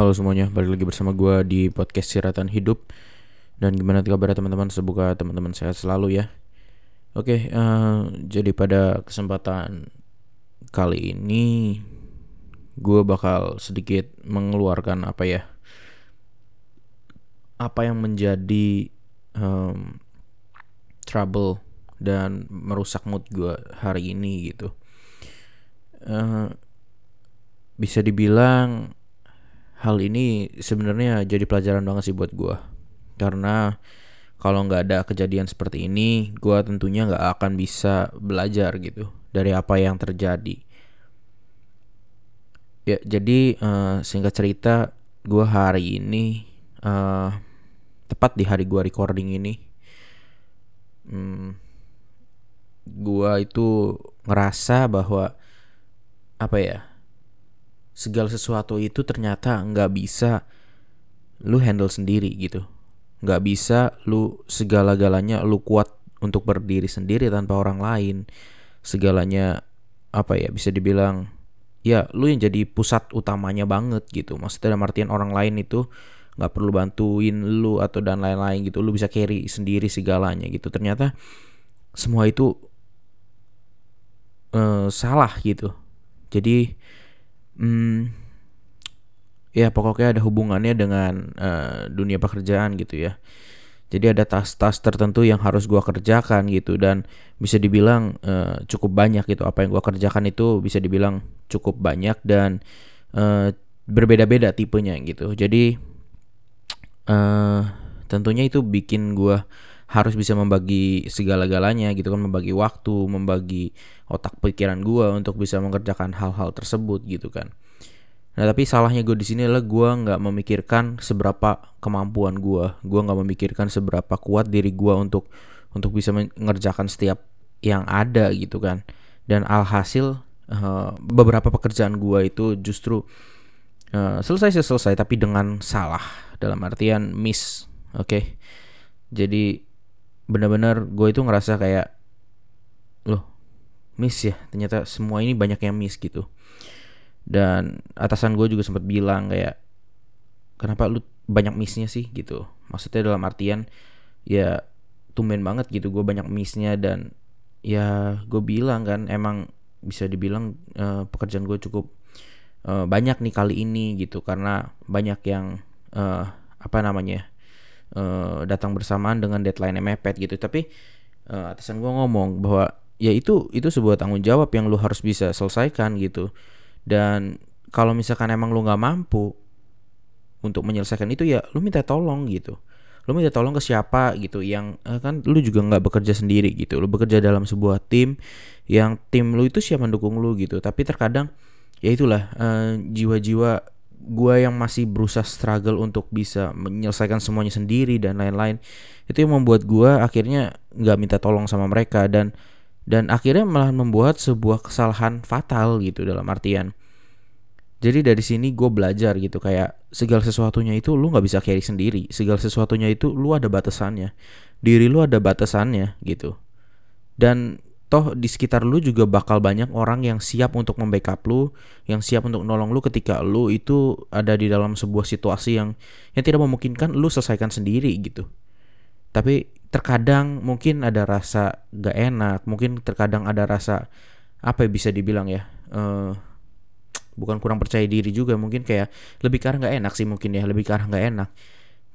Halo semuanya, balik lagi bersama gue di podcast Siratan Hidup. Dan gimana kabar teman-teman, semoga teman-teman sehat selalu ya. Oke, uh, jadi pada kesempatan kali ini Gue bakal sedikit mengeluarkan apa ya Apa yang menjadi um, trouble dan merusak mood gue hari ini gitu. Uh, Bisa dibilang hal ini sebenarnya jadi pelajaran banget sih buat gue karena kalau nggak ada kejadian seperti ini gue tentunya nggak akan bisa belajar gitu dari apa yang terjadi. Ya jadi uh, singkat cerita gue hari ini uh, tepat di hari gue recording ini hmm, gue itu ngerasa bahwa apa ya segala sesuatu itu ternyata nggak bisa lu handle sendiri gitu. Nggak bisa lu segala-galanya lu kuat untuk berdiri sendiri tanpa orang lain. Segalanya apa ya bisa dibilang ya lu yang jadi pusat utamanya banget gitu. Maksudnya dalam artian orang lain itu nggak perlu bantuin lu atau dan lain-lain gitu. Lu bisa carry sendiri segalanya gitu. Ternyata semua itu uh, salah gitu. Jadi hmm, ya pokoknya ada hubungannya dengan uh, dunia pekerjaan gitu ya. Jadi ada tas-tas tertentu yang harus gua kerjakan gitu dan bisa dibilang uh, cukup banyak gitu. Apa yang gua kerjakan itu bisa dibilang cukup banyak dan uh, berbeda-beda tipenya gitu. Jadi uh, tentunya itu bikin gua harus bisa membagi segala-galanya gitu kan membagi waktu membagi otak pikiran gue untuk bisa mengerjakan hal-hal tersebut gitu kan nah tapi salahnya gue di sini adalah gue nggak memikirkan seberapa kemampuan gue gue nggak memikirkan seberapa kuat diri gue untuk untuk bisa mengerjakan setiap yang ada gitu kan. Dan alhasil uh, beberapa pekerjaan gue itu justru uh, selesai selesai tapi dengan salah. Dalam artian miss oke? Okay? jadi benar-benar gue itu ngerasa kayak loh miss ya? Ternyata semua ini banyak yang miss gitu dan atasan gue juga sempat bilang kayak kenapa lu banyak missnya sih? Gitu. Maksudnya dalam artian ya tumben banget gitu gue banyak missnya dan ya gue bilang kan emang bisa dibilang uh, pekerjaan gue cukup uh, banyak nih kali ini gitu. Karena banyak yang uh, apa namanya uh, datang bersamaan dengan deadline mepet gitu. Tapi uh, atasan gue ngomong bahwa ya itu itu sebuah tanggung jawab yang lu harus bisa selesaikan gitu dan kalau misalkan emang lu nggak mampu untuk menyelesaikan itu ya lu minta tolong gitu. Lu minta tolong ke siapa gitu yang uh, kan lu juga nggak bekerja sendiri gitu. Lu bekerja dalam sebuah tim yang tim lu itu siap mendukung lu gitu. Tapi terkadang ya itulah jiwa-jiwa uh, gue yang masih berusaha struggle untuk bisa menyelesaikan semuanya sendiri dan lain-lain itu yang membuat gue akhirnya nggak minta tolong sama mereka. Dan dan akhirnya malah membuat sebuah kesalahan fatal gitu dalam artian. Jadi dari sini gue belajar gitu kayak segala sesuatunya itu lu nggak bisa carry sendiri. Segala sesuatunya itu lu ada batasannya. Diri lu ada batasannya gitu. Dan toh di sekitar lu juga bakal banyak orang yang siap untuk membackup lu, yang siap untuk nolong lu ketika lu itu ada di dalam sebuah situasi yang yang tidak memungkinkan lu selesaikan sendiri gitu. Tapi terkadang mungkin ada rasa gak enak, mungkin terkadang ada rasa apa ya bisa dibilang ya, uh, bukan kurang percaya diri juga, mungkin kayak lebih karena gak enak sih mungkin ya, lebih karena gak enak.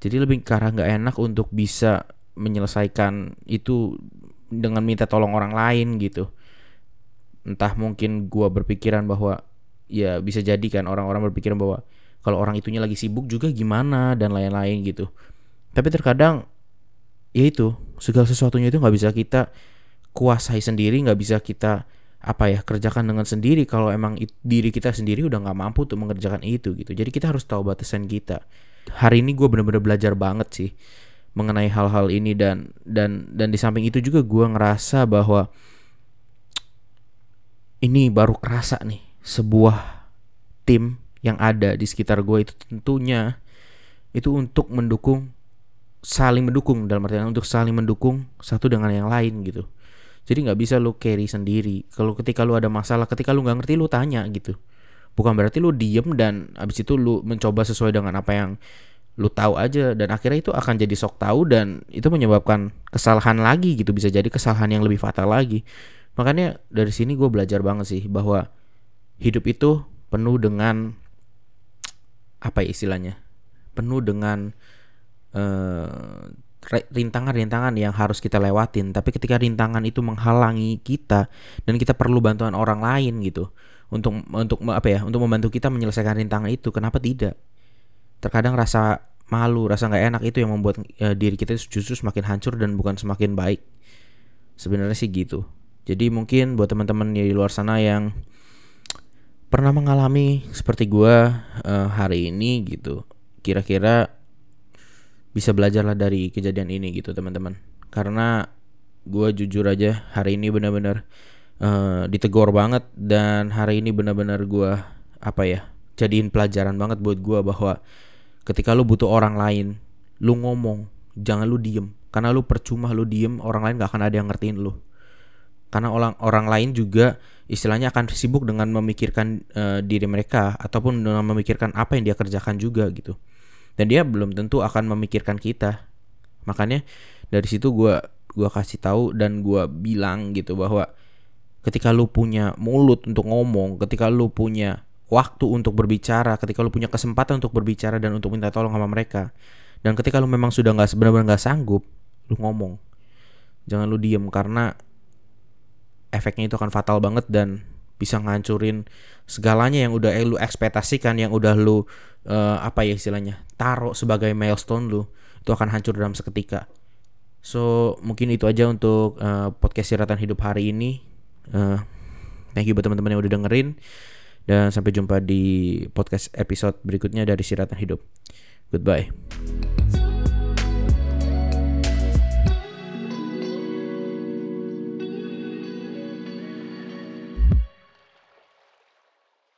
Jadi lebih karena gak enak untuk bisa menyelesaikan itu dengan minta tolong orang lain gitu entah mungkin gue berpikiran bahwa ya bisa jadi kan orang-orang berpikiran bahwa kalau orang itunya lagi sibuk juga gimana dan lain-lain gitu tapi terkadang ya itu segala sesuatunya itu nggak bisa kita kuasai sendiri nggak bisa kita apa ya kerjakan dengan sendiri. Kalau emang diri kita sendiri udah nggak mampu untuk mengerjakan itu gitu. Jadi kita harus tahu batasan kita. Hari ini gue bener-bener belajar banget sih mengenai hal-hal ini dan dan dan di samping itu juga gue ngerasa bahwa ini baru kerasa nih sebuah tim yang ada di sekitar gue itu tentunya itu untuk mendukung saling mendukung dalam artian untuk saling mendukung satu dengan yang lain gitu. Jadi nggak bisa lu carry sendiri. Kalau ketika lu ada masalah ketika lu nggak ngerti lu tanya gitu. Bukan berarti lu diem dan abis itu lu mencoba sesuai dengan apa yang lu tahu aja. Dan akhirnya itu akan jadi sok tahu dan itu menyebabkan kesalahan lagi gitu. Bisa jadi kesalahan yang lebih fatal lagi. Makanya dari sini gue belajar banget sih bahwa hidup itu penuh dengan apa ya istilahnya? Penuh dengan uh, rintangan-rintangan yang harus kita lewatin. Tapi ketika rintangan itu menghalangi kita dan kita perlu bantuan orang lain gitu untuk untuk apa ya untuk membantu kita menyelesaikan rintangan itu kenapa tidak? Terkadang rasa malu rasa nggak enak itu yang membuat uh, diri kita justru semakin hancur dan bukan semakin baik. Sebenarnya sih gitu. Jadi mungkin buat teman-teman di luar sana yang pernah mengalami seperti gua uh, hari ini gitu kira-kira bisa belajarlah dari kejadian ini gitu teman-teman. Karena gua jujur aja hari ini benar-benar uh, ditegur banget dan hari ini benar-benar gua apa ya jadiin pelajaran banget buat gua bahwa ketika lu butuh orang lain lu ngomong jangan lu diem. Karena lu percuma lu diem orang lain gak akan ada yang ngertiin lu. Karena orang orang lain juga istilahnya akan sibuk dengan memikirkan uh, diri mereka ataupun memikirkan apa yang dia kerjakan juga gitu dan dia belum tentu akan memikirkan kita makanya dari situ gue gua kasih tahu dan gue bilang gitu bahwa ketika lu punya mulut untuk ngomong ketika lu punya waktu untuk berbicara, ketika lu punya kesempatan untuk berbicara dan untuk minta tolong sama mereka. Dan ketika lu memang sudah nggak benar-benar nggak sanggup, lu ngomong. Jangan lu diem karena efeknya itu akan fatal banget dan bisa ngancurin segalanya yang udah lu ekspektasikan, yang udah lu uh, apa ya istilahnya taruh sebagai milestone lu itu akan hancur dalam seketika. So mungkin itu aja untuk uh, podcast siratan hidup hari ini. Uh, thank you buat teman-teman yang udah dengerin. Dan sampai jumpa di podcast episode berikutnya dari Siratan Hidup. Goodbye.